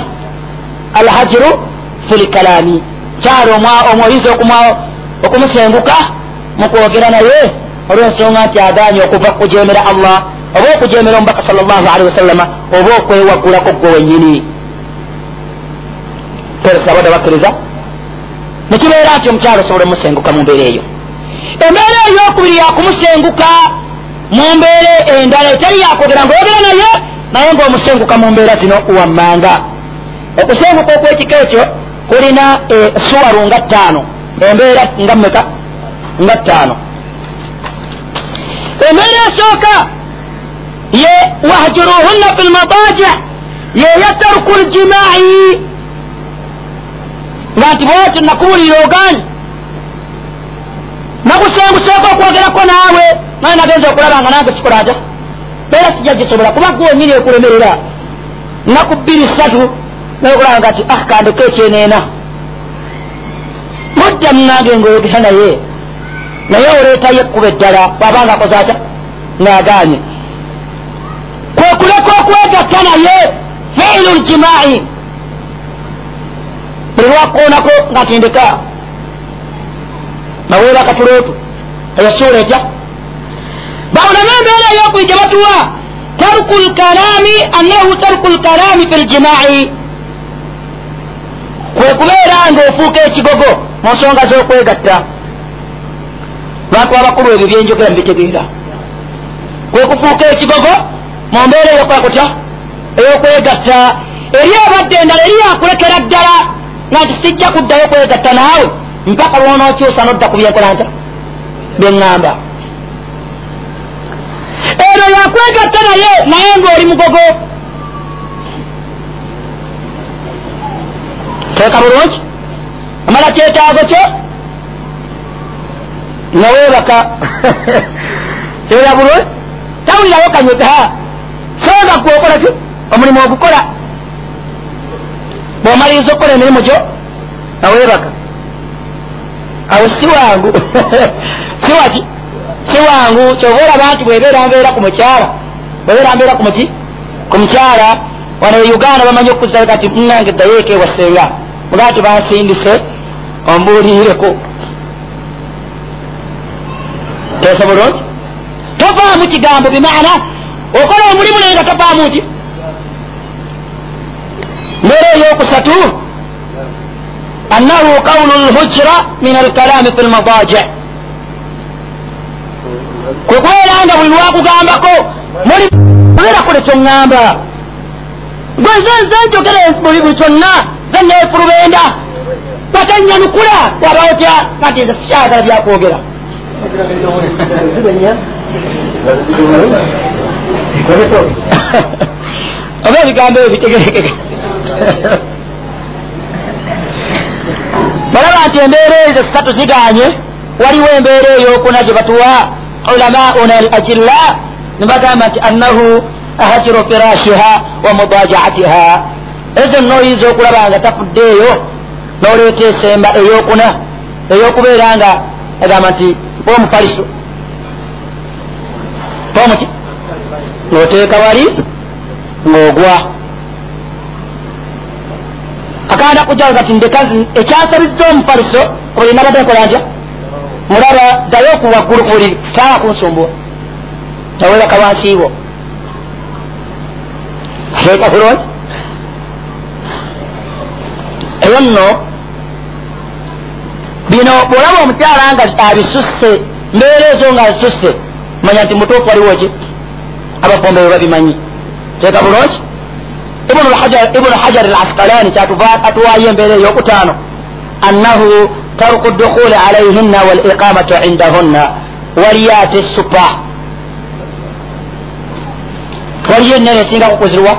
Alhajiru fi lkalami kyali omwoyinza okumusenguka mukwogera naye olwensonga nti aganye okuva kujemera allah oba okujemera omubaka sal llahu alihi wasallama oba okwewaggulako gwe wenyini abadde bakkiriza nekibeera nti omukyalo osobole omusenguka mu mbeera eyo. Embeera eyokubiri yakumusenguka mu mbeera endala eteri yakwogera ngaoyogera naye naye ngaomusenguka mu mbeera zino wammanga. Okusenguka okwekiko ekyo kulina suwaru nga ttaano embeera nga mmeka nga ttaano. Embeera esooka ye wahjuruhunna fi lmadaja yeya tarku ljimai nga nti bwotyo nakubulira oganye nakusenguseeko okwogerako naawe. Naye nagenza okulaba nga nange sikola ata beera sijja gisobola kuba gwenyini ekulemerera. Naku bbiri satu naye okulaba nga ti ah kandeko ekyeneena mudda munange ngaoyogera naye. Naye oleetayo ekkuba eddala bwabanga akoze atya? Ngaaganye kwekuleka okwegatta naye fiilu ljimai buli lwakoonako nga tindeka naweera akatulootu eyo suula etya bawulame embeera eyokwiga batuwa tarku lkalami annahu tarku lkalami fi ljimai kwekubeera nga ofuuka ekigogo mu nsonga z'okwegatta bantu abakulu ebyo byenjogera mubitegeera kwekufuuka ekigogo mu mbeera eyokwakutya eyokwegatta eri abadde endala eri yakulekera ddala nga nti sijja kuddayo kwegatta naawe mpaka lwonokyusa nodda ku byenkola nta byeŋŋamba ero yakwegatta naye naye ngaoli mugogo. Teeka bulungi. Amala kyetaago kyo? Naweebaka era bulungi. Tawulirawo kanyuta songa gwokola ki omulimu ogukola bwomaliriza okukola emirimu gyo naweebaka awo si wangu. Si waki? Si wangu. Kyova olaba nti bwebeera mbeera ku mukyala bwebeera mbeera ku muki ku mukyala wano uganda bamanyi okuza kati munange ddayoeka ewasenga mugaa ti bansindise ombuulirireku teesa bulungi tovaamu kigambo bimaana. Okola omulimu naye nga tovaamu nti mbeera eyokusatu annahu qawlu lhujra min alkalami fi lmadaji kwekubeera nga buli lwakugambako mulibeera kule kyoŋŋamba gwe nze nze njogere buli buli kyonna ze neefulubenda watanyanukula waba otya kati nze sikyagala byakwogera oba ebigambo ebyo bitegerekeka balaba nti embeera ezo satu ziganye waliwo embeera eyokuna gye batuwa ulamauna al ajilla nebagamba nti annahu hajiru firashiha wa mudajaatiha. Ezo nooyinza okulaba nga tafuddeeyo noleeta esemba eyokuna eyokubeera nga agamba nti omufaliso tomuki noteeka wali ng'ogwa akanda kujaza ti ndekazi ekyasabizza omufaliso buli nabadde nkola ntya mulaba ddayo okuwaggulu buli saa kunsumbuwa nawebaka wansiibo teeka bulungi eyo nno bino bwolaba omukyala nga abisusse mbeera ezo nga azisusse manya nti mutuufu waliwo ki abafumbe bwe babimanyi teeka bulungi ibunu hajar al askalani kyatuwaayo embeera eyokutaano annahu taruku dukhuli alayhinna waliqamatu indahunna waliyo ate supa waliyo enene esinga kukuzirwa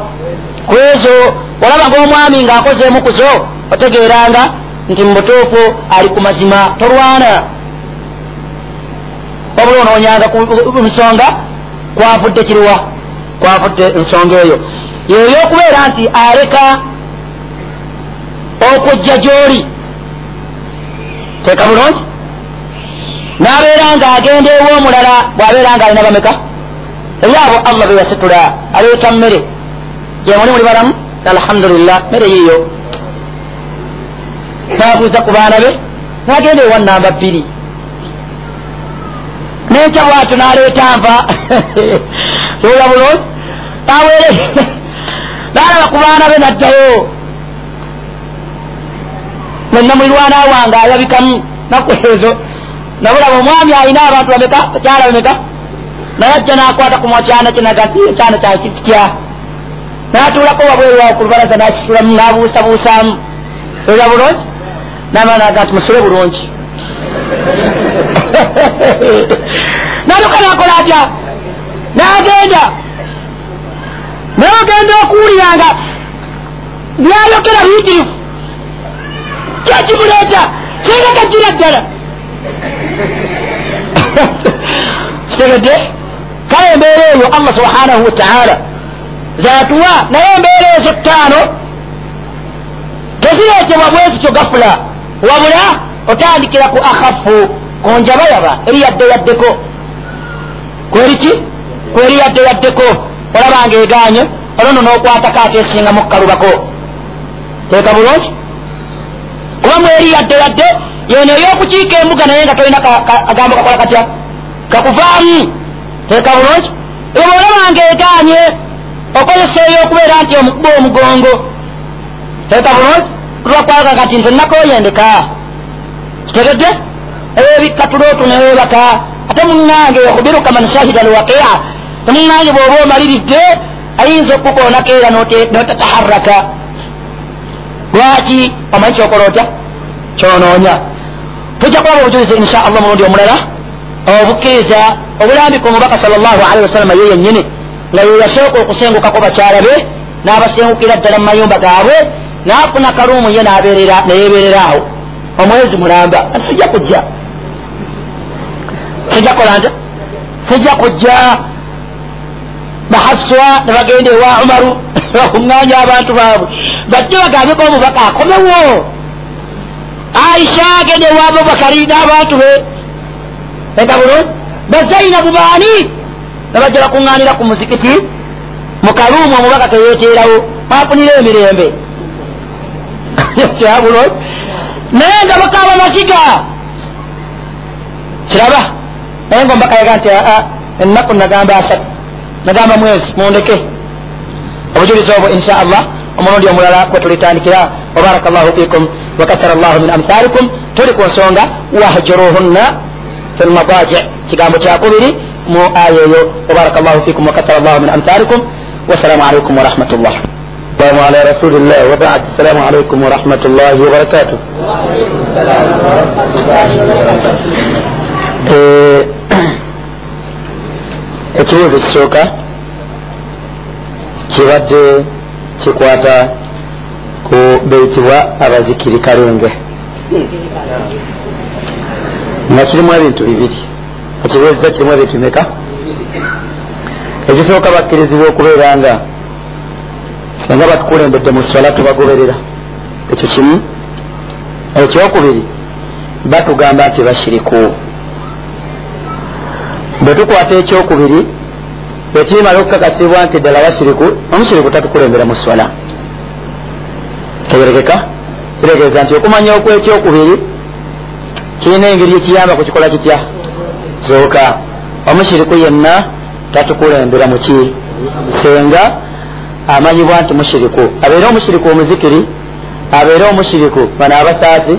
kwezo olaba ngaomwami ngaakozeemu kuzo otegeeranga nti mubutuufu ali ku mazima tolwana wabula onoonyanga ku nsonga kwavudde kiriwa kwavudde ensonga eyo yeyokubeera nti aleka okujja gyoli. Teeka bulungi. Nabeera nga agenda ew'omulala bwabeera nga alina bameka? Eyaabo allah beyasitula aleeta mmere. Gyemuli muli balamu? Alhamdulillah mmere yiyo nabuuza ku baana be nagenda ewa namba bbiri. Nenkya bwatyo naleeta nva. Oya bulungi? Nawere nalaba ku baana be naddayo nenamulirwana wange ayabikamu nakwezo nabulaba omwami alina abantu bameka kyala bameka naye ajja nakwata ku mwakyana kinaga nti ekyana kyakitya natulako wabwerwawo ku lubalaza nakisulamu nabuusabuusamu. Oya bulungi? Namanaga nti musule bulungi. Naluka nakola atya? Nagenda naye ogenda okuwuliranga byayogera biyitirifu kyakimuleeta singa kajjira ddala. Kitegedde? Kale embeera eyo allah subhanahu wataala zatuwa naye embeera ezo ttaano tezireetebwa bwezityo gafula. Wabula otandikira ku akhafu ku njabayaba eri yadde yaddeko. Kweriki kweri yadde yaddeko olabanga eganye olwono n'okwatako ate esingamu kukalubako teeka bulungi? Kuba mweri yadde yadde yeno eyokukiika embuga naye nga tolina agambo kakola katya? Kakuvaamu. Teeka bulungi? Eba olabanga eganye okozesa eyokubeera nti omukuba omugongo. Teeka bulungi? Lwakwaka kati nze nakoyendeka kitegedde? Ebikatulotu newebaka ate muŋŋange yakubiruka man shahida alwaqia temuŋŋange bw'oba omaliridde ayinza okukonako era notataharaka lwaki omanyi kyokola otya kyonoonya tujja kulaba obujulizi insha allah mulundi omulala obukkiriza obulambika omubaka sal llahu alehi wasallama ye yennyini nga ye yasooka okusengukako bakyala be? N'abasengukira ddala mu mayumba gaabwe n'afuna kaluumu ye neyeberera awo omwezi mulamba sijja kujja sijja kukola nta sijja kujja bahafswa ne bagenda ewa umaru bakuŋŋanya abantu baabwe bajje bagambeko omubaka akomewo aisha agenda ewa abubakari n'abantu be ega bulungi bazainabu baani nebajja bakuŋŋanira ku muzikiti mukaluumu omubaka teyeteerawo mwafunire emirembe kyabulungi naye nga bakaaba masiga kiraba naye nga omubaka yaga nti aa ennaku nagamba asatu nagamba mwezi mundeke obujulizi obwo insha allah omulundi omulala kwetulitandikira wabaraka llahu fikum wakasara llahu min amthalikum tuli ku nsonga wahjuruhunna fi lmadaji kigambo kyakubiri mu aya eyo wabaraka llahu fikum wakasara llahu min amthalikum wassalamu alaikum warahmatullah السلام على رسول الله وبعد السلام عليكم ورحمة الله وبركاته وعليكم السلام ورحمة الله وبركاته ekibuuzo ekisooka kibadde kikwata ku beyitibwa abazikiri kalenge nga kirimu ebintu bibiri. Ekibuuziza kirimu ebintu bimeka? Ekisooka bakkirizibwa okubeera nga senga batukulembedde mu swala tubagoberera. Ekyo kimu. Ekyokubiri batugamba nti bashiriku bwe tukwata ekyokubiri ekimala okukakasibwa nti ddala bashiriku omushiriku tatukulembera mu swala. Tegerekeka? Kitegeeza nti okumanya okwekyokubiri kirina engeri ekiyamba ku kikola kitya? Zooka omushiriku yenna tatukulembera muki senga amanyibwa nti mushiriku abeere omushiriku omuzikiri abeere omushiriku bano abasaasi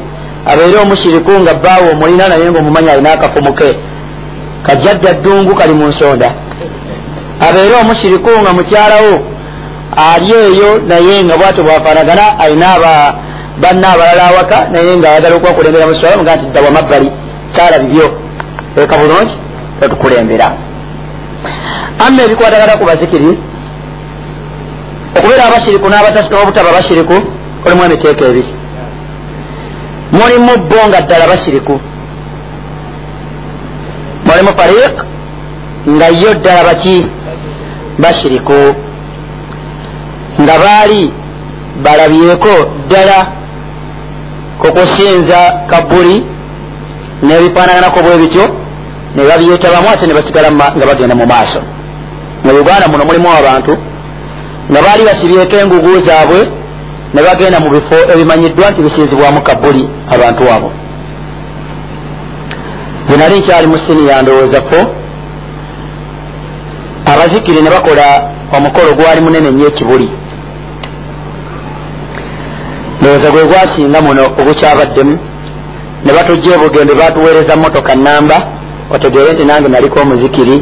abeere omushiriku nga bbaawo omulina naye nga omumanyi alina akafumuke kajjajja ddungu kali mu nsonda. Abeere omushiriku nga mukyalawo ali eyo naye nga bwatyo bwafaanagana alina banna abalala awaka naye nga ayagala okubakulembera mu swala muga nti dda wamabbali kyala bibyo. Eka bulungi otukulembera amma ebikwatagana ku bazikiri okubeera abashiriku n'obutaba bashiriku olimu emiteeko ebiri. Mulimu bo nga ddala bashiriku mulimu fariq nga yo ddala baki bashiriku nga baali balabyeko ddala kukusinza kabuli nebifaanaganako bwe bityo ne babyetabamu ate ne basigala nga bagenda mu maaso mu uganda muno mulimu abantu nga baali basibyeko engugu zaabwe ne bagenda mu bifo. Ebimanyiddwa nti bisinzibwamu kabuli abantu abo zenali nkyali mu siniya ndowooza fo abazikiri ne bakola omukolo gwali munene nnyo ekibuli. Ndowooza gwe gwasinga muno ogukyabaddemu ne batujja obugembe batuweereza motoka namba otegeere nti nange naliko omuzikiri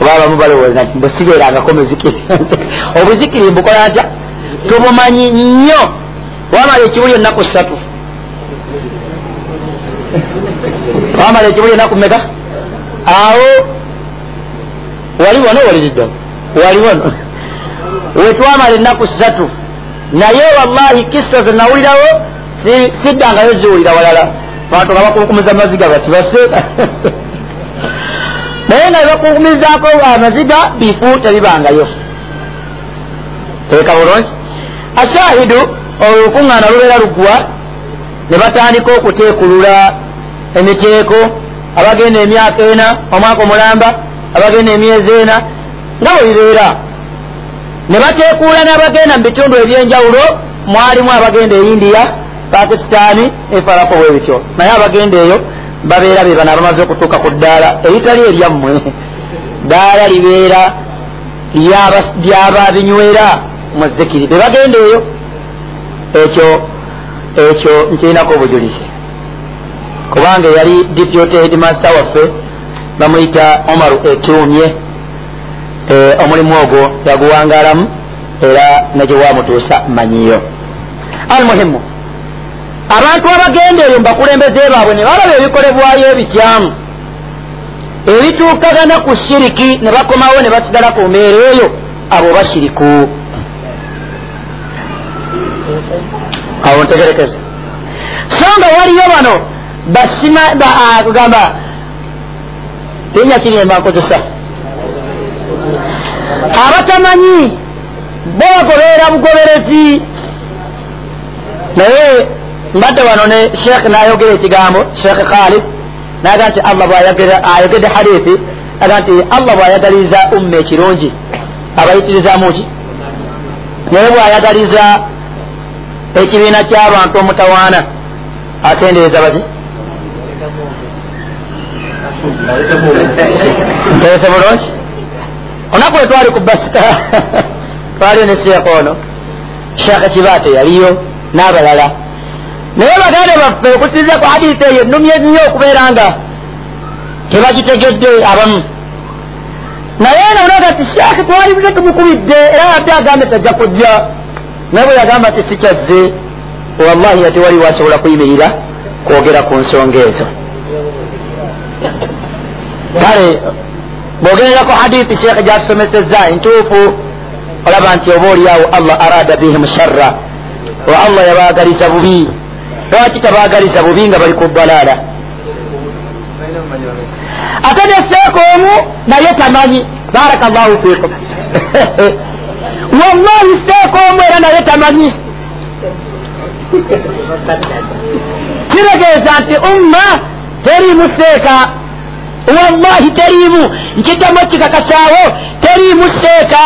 oba abamu balowooza nti bwesibeerangako muzikiri obuzikiri mbukola ntya? Tubumanyi nnyo. Wamala ekibuli ennaku ssatu wamala ekibuli ennaku meka awo wali wano waliridda wali wano. Wetwamala ennaku ssatu. Naye wallahi kisa zenawulirawo siddangayo ziwulira walala. Bantu nga bakunkumiza amaziga bati baseeka naye nga bebakunkumizaako amaziga bifu tebibangayo. Teeka bulungi. Ashahidu olukuŋŋaana lubeera lugwa ne batandika okuteekulula emiteeko abagenda emyaka ena omwaka omulamba abagenda emyezi ena nga bwe bibeera. Ne bateekuula n'abagenda mu bitundu ebyenjawulo mwalimu abagenda e india pakisitaani efarako bwe bityo naye abagenda eyo babeera be bano abamaze okutuuka ku ddaala eritali eryammwe. Ddaala libeera lyababinywera mu zikiri. Be bagenda eyo ekyo ekyo nkirinako obujulizi kubanga yali deputy headmaster waffe bamuyita omaru ekiumye omulimu ogwo yaguwangalamu era negyewamutuusa manyiyo. Almuhimu abantu abagenda eyo mubakulembeze baabwe ne balaba ebikolebwayo ebikyamu. Ebituukagana ku shiriki ne bakomawo ne basigala ku mbeera eyo abo bashiriku awo ntegerekeza so nga waliyo bano basima kugamba linya kiri nemba nkozesa abatamanyi bo bagoberera bugoberezi naye mbadde wano ne sheekh nayogera ekigambo sheekh khalid. Naga nti allah ayogedde hadithi aga nti allah bwayagaliza umma ekirungi abayitirizamuki naye bwayagaliza ekibiina ky'abantu omutawaana akendeeza baki ntegese bulungi onaku we twali ku basita twaliyo ne sheekh ono sheekh kibaate yaliyo n'abalala naye bagande baffe okusinza ku hadisi eyo ennumye nnyo okubeera nga tebagitegedde abamu naye naonaga ti sheekh twali buze tumukubidde era ate agambe tajja kujja naye bwe yagamba ti sikyazze wallahi ate wali wasobola kuyimirira kwogera ku nsonga ezo. Kale bwogererako hadithi sheekh gyatusomesezza ntuufu olaba nti oba oliawo allah arada bihim sharra wa allah yabaagaliza bubi. Lwaki tabaagaliza bubi nga bali ku dalaala ate neseeka omu naye tamanyi. Baraka llahu fikum wallahi seeka omu era naye tamanyi kitegeeza nti umma teriimu seeka. Wallahi teriimu nkiddamu kikakasaawo teriimu seeka.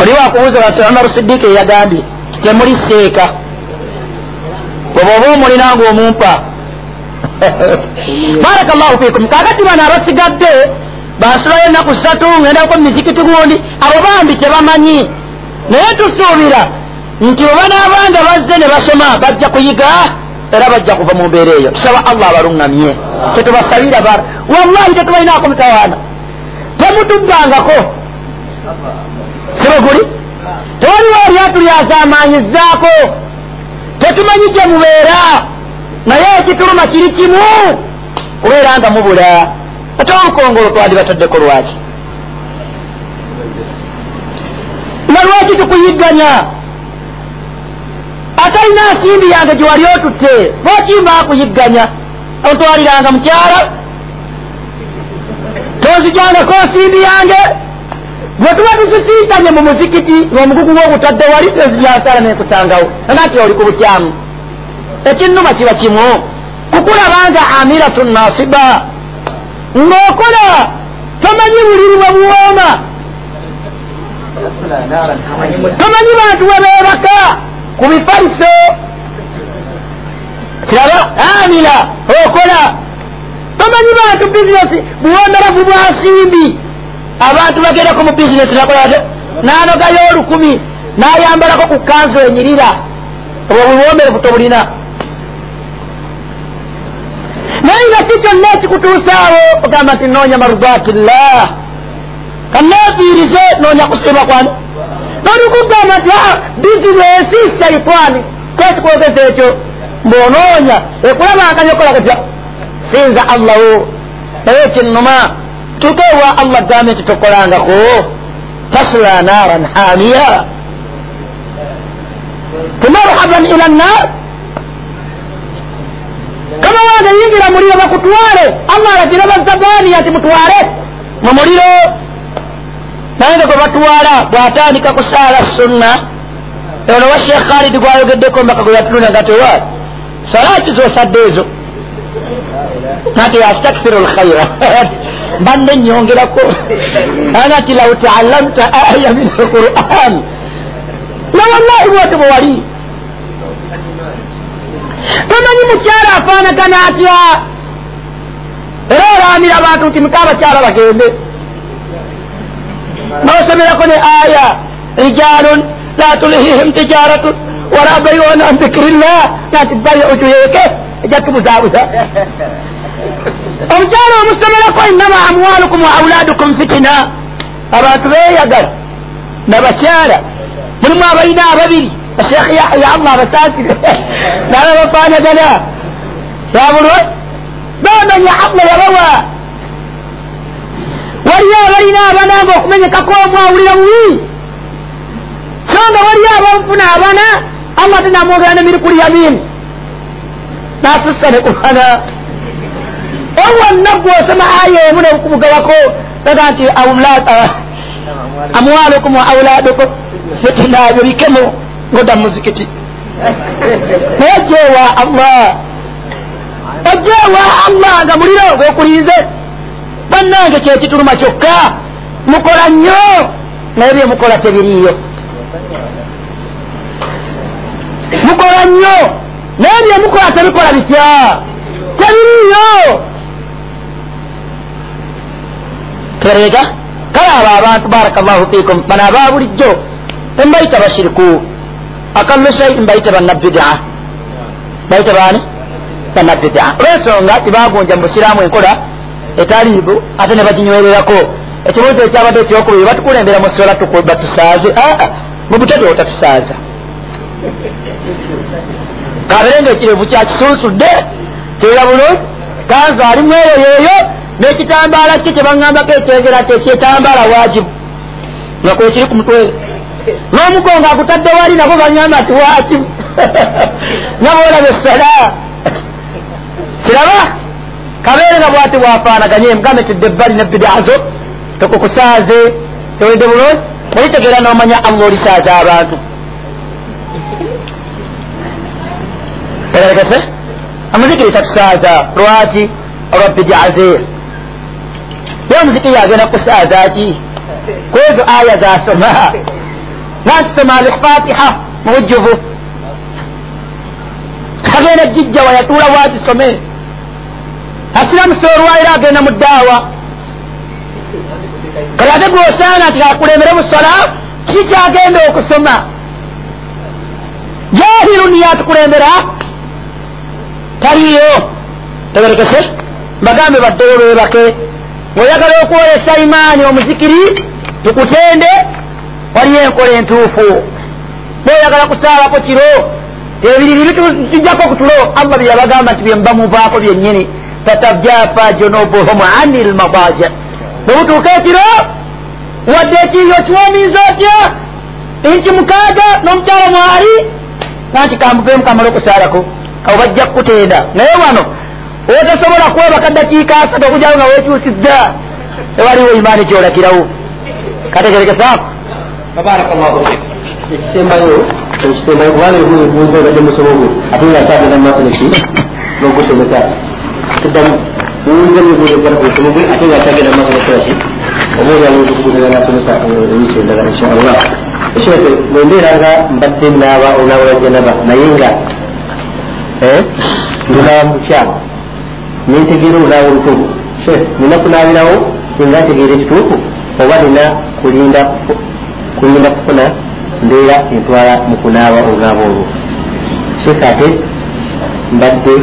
Oli wakubuuza nti omaru sidiiki eyagambye temuli seeka. Bweba oba omulina nga omumpa. Baraka llahu fikum kakati bano abasigadde bansulayo ennaku ssatu ngendako mumizikiti gundi abo bambi tebamanyi naye tusuubira nti obanaabanga bazze ne basoma bajja kuyiga era bajja kuva mu mbeera eyo. Tusaba allah abaluŋŋamye tetubasabira bara wallahi tetubalinaako mutawaana. Temutubbangako sibaguli tewaliwo eryatu lyazamaanyizaako tetumanyi gye mubeera naye ekituluma kiri kimu. Kubeera nga mubula. Ate olukongolo twandibataddeko lwaki nga lwaki tukuyigganya? Atalina nsimbi yange gyewali otutte bwakimba akuyigganya? Ontwaliranga mukyala? Tonzijangako nsimbi yange? Bwe tuba tuzisinkanye mu muzikiti ng'omugugu gw'ogutadde wali ezijansala nekusangawo nati oli ku bukyamu. Ekinnuma kiba kimu. Kukulabanga amiratu nasiba. Ng'okola tomanyi buliri bwe buwooma tomanyi bantu we beebaka ku bifaliso kiraba? Amira. Okola. Tomanyi bantu bizinesi buwomeravu bwa nsimbi abantu bagendako mu bizinesi nakolate nanogayo olukumi. Nayambalako ku kanzu enyirira. Obwo buwomerevu tobulina naye nga si kyonna ekikutuusaawo ogamba nti noonya marudatillah kannefiirize noonya kusiima kwani nolikugamba nti bizinesi shaitani kwekikwogeza ekyo mbonoonya ekulabanganya okola kutya sinza allahu naye ekinnuma tuke ewa allah gambe nti tokolangako tasla naran hamiya timarhaban ila nnar kama wange yingira muliro bakutwale allah alagira bazabaniya nti mutwale mu muliro naye nga gwe batwala bwatandika kusaala sunna ono wa sheekh khalid gwayogeddeko mbaka gwe yatunula nga tewa salaati zosadde ezo nati astakfiru lkhaira mbanne nyongerako. Anati lau taallamta aya min alquran. Na wallahi bwote bwe wali. Tomanyi mukyala afaanagana atya? Era olamira abantu nti mukabakyala bagende nosomerako ne aya rijalun la tulihihim tijaratun wala bayun an dhikirillah nati bayo ojuyeke ejatumuzabuza omukyala omusomerako innama amwalukum wa auladukum fitina abantu beyagala nabakyala mulimu abalina ababiri ashekh yahya allah abasasire naba bafanagana kyabulwe bamanya allah yabawa waliyo abalina abana nga okumenyekako omu awulira bubi. So nga waliyo abanfuna abana allah tenamwogera ne mirikuli yamin nasussa ne kurana owonna gwosoma aya emu nekumugabako aga nti amwalukum wa auladukum fitina birikemu ngoda muzikiti. Naye ojewa allah. Ojewa allah nga muliro gwekulinze bannange kyekituluma kyokka mukola nnyo naye byemukola tebiriiyo. Mukola nnyo naye byemukola tebikola bitya? Tebiriiyo. Terega kale abo abantu barakallahu fikum bano aba bulijjo tembayita bashiriku. Akallu shai mbayita bannabidaa bayita bani bannabidaa olwensonga tibagunja mu busiraamu enkola etaliibu ate ne baginywererako. Ekibuuzo ekyabadde ekyokubiri batukulembera mu sola batusaaze. Aa mu butete otatusaaza. Kabere nga ekirevu kyakisunsudde kiira bulungi. Kanzu alimu eyo yeeyo n'ekitambaala kye kyebaŋŋambako ekyegera ti ekyetambaala wajibu nga kwekiri ku mutwe. N'omugongo agutadde wali nabo baŋŋamba nti wajibu naboolaba essala. Kiraba kabeere nga bwati bwafaanaganye mugambe tidde ebbali nebidaazo tokukusaaze tewedde bulungi olitegeera n'omanya allah olisaaza abantu. Tegerekese? Amuzikiri tatusaaza lwaki olwabidaaze ye omuzikiri agenda kusaaza ki? Kwezo aya zasoma. Nansoma alfatiha mubujjuvu agenda jijja wayatuula bwagisome asiramusa olwaira agenda mu ddaawa kale ate gwosaana nti akulembere mu sola kikyagenda okusoma? Jahirun yatukulembera taliyo tegerekese mbagambe baddeyo bebake ngaoyagala okwolesa imaani omuzikiri tukutende waliyo enkola entuufu. Boyagala kusaabako kiro tebiriri bitujjako ku tulo. Allah byeyabagamba nti byembamuvaako byennyini tatajafa junubuhum ani lmadaja bwebutuuka ekiro wadde ekiyo kiwomiza otya inki mukaaga n'omukyala mwali anti kamuvemu kamala okusaalako abo bajja kukutenda naye wano otasobola kwebaka dakiika asatu okujawo nga wekyusidda ewaliwo imaani kyolakirawo kategerekesaaku babarakallahu ekisembayo ekisembayo kubanga ebuuza obadde musomo gwe ate nga akyagenda mumaaso neki nokusomesa kiddamu uwuliza ebibuuzo gala kusomo gwe ate nga akyagenda mumaaso nekolaki omuoza nokugenda nasomesa ewiki endala inshallah ekireke bwembeera nga mbadde naaba onaaba lwajanaba naye nga ndinaaba mukyama nentegeera olunaaba olutuufu nina kunaabirawo singa ntegeera ekituufu oba nina kulinda kulinda kufuna mbeera entwala mu kunaaba olunaaba olwo sheeka ate mbadde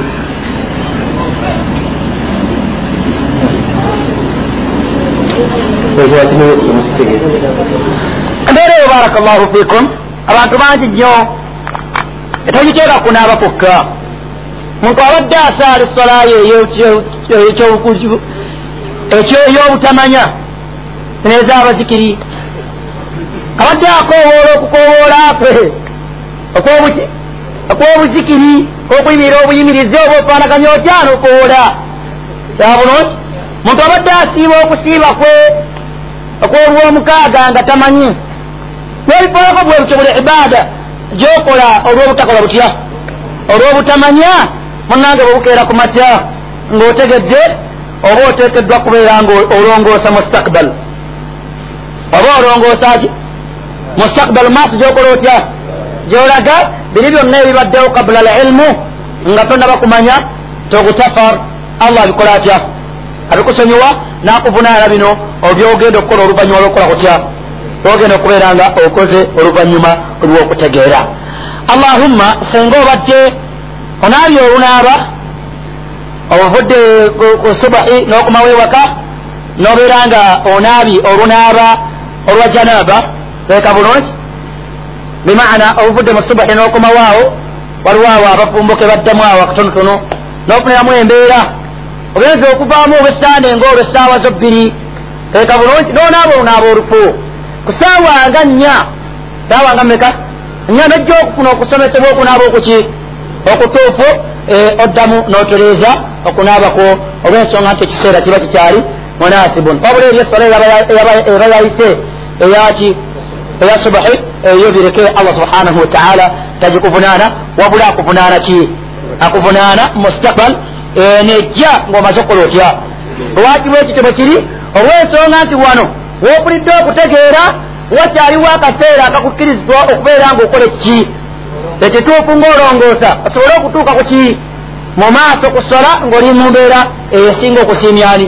embeera eyo baraka llahu fikum abantu bangi nnyo etagiteeka kunaaba kwokka muntu abadde asaala esolayo ey'obutamanya nezabazikiri abadde akowoola okukowoola kwe okw'obuzikiri okweyimirira obuyimirize oba ofaanaganya otya nokowoola kyabulungi muntu abadde asiiba okusiiba kwe okwolwomukaaga nga tamanyi. Nebifaako bwe butyo buli ibaada gyokola olw'obutakola butya? Olw'obutamanya munange bwebukeera ku matya ng'otegedde oba oteekeddwa kubeera nga olongoosa mustakbal. Oba olongoosa ki? Mustakbal maaso gyokola otya? Gyolaga biri byonna ebibaddewo kabula al ilmu nga tonaba kumanya togutafar allah abikola atya? Abikusonyiwa nakuvunaana bino obyogenda okukola oluvanyuma lwokukola kutya? Ogenda okubeera nga okoze oluvanyuma olwokutegeera allahumma senga obadde onaabye olunaaba obuvudde ku subahi n'okumawo ewaka nobeera nga onaabi olunaaba olwa janaba teeka bulungi? Bimaana obuvudde mu subahi n'okomawaawo waliwo awo abafumbuke baddamu awo akatonotono n'ofuniramu embeera. Ogenza okuvaamu olwessaande ngaolwo essaawa zo bbiri teeka bulungi noonaaba olunaaba olufu. Ku saawa nga nnya. Saawa nga meka nnya nojja okufuna okusomesebwa okunaaba okuki? Okutuufu oddamu n'otereeza okunaabako olw'ensonga nti ekiseera kiba kikyali munasibun wabula eri esola eba yayise eyaki eya subahi eyo bireke allah subhanahu wataala tagikuvunaana. Wabula akuvunaana ki? Akuvunaana mustakbal nejja ng'omaze okukola otya lwaki bwe kityo bwe kiri olw'ensonga nti wano woopulidde okutegeera wakyaliwo akaseera akakukkirizibwa okubeera ng'okola ki ekituufu ng'olongoosa osobole okutuuka ku ki? Mu maaso ku sola ng'oli mu mbeera eyo esinga okusiimyani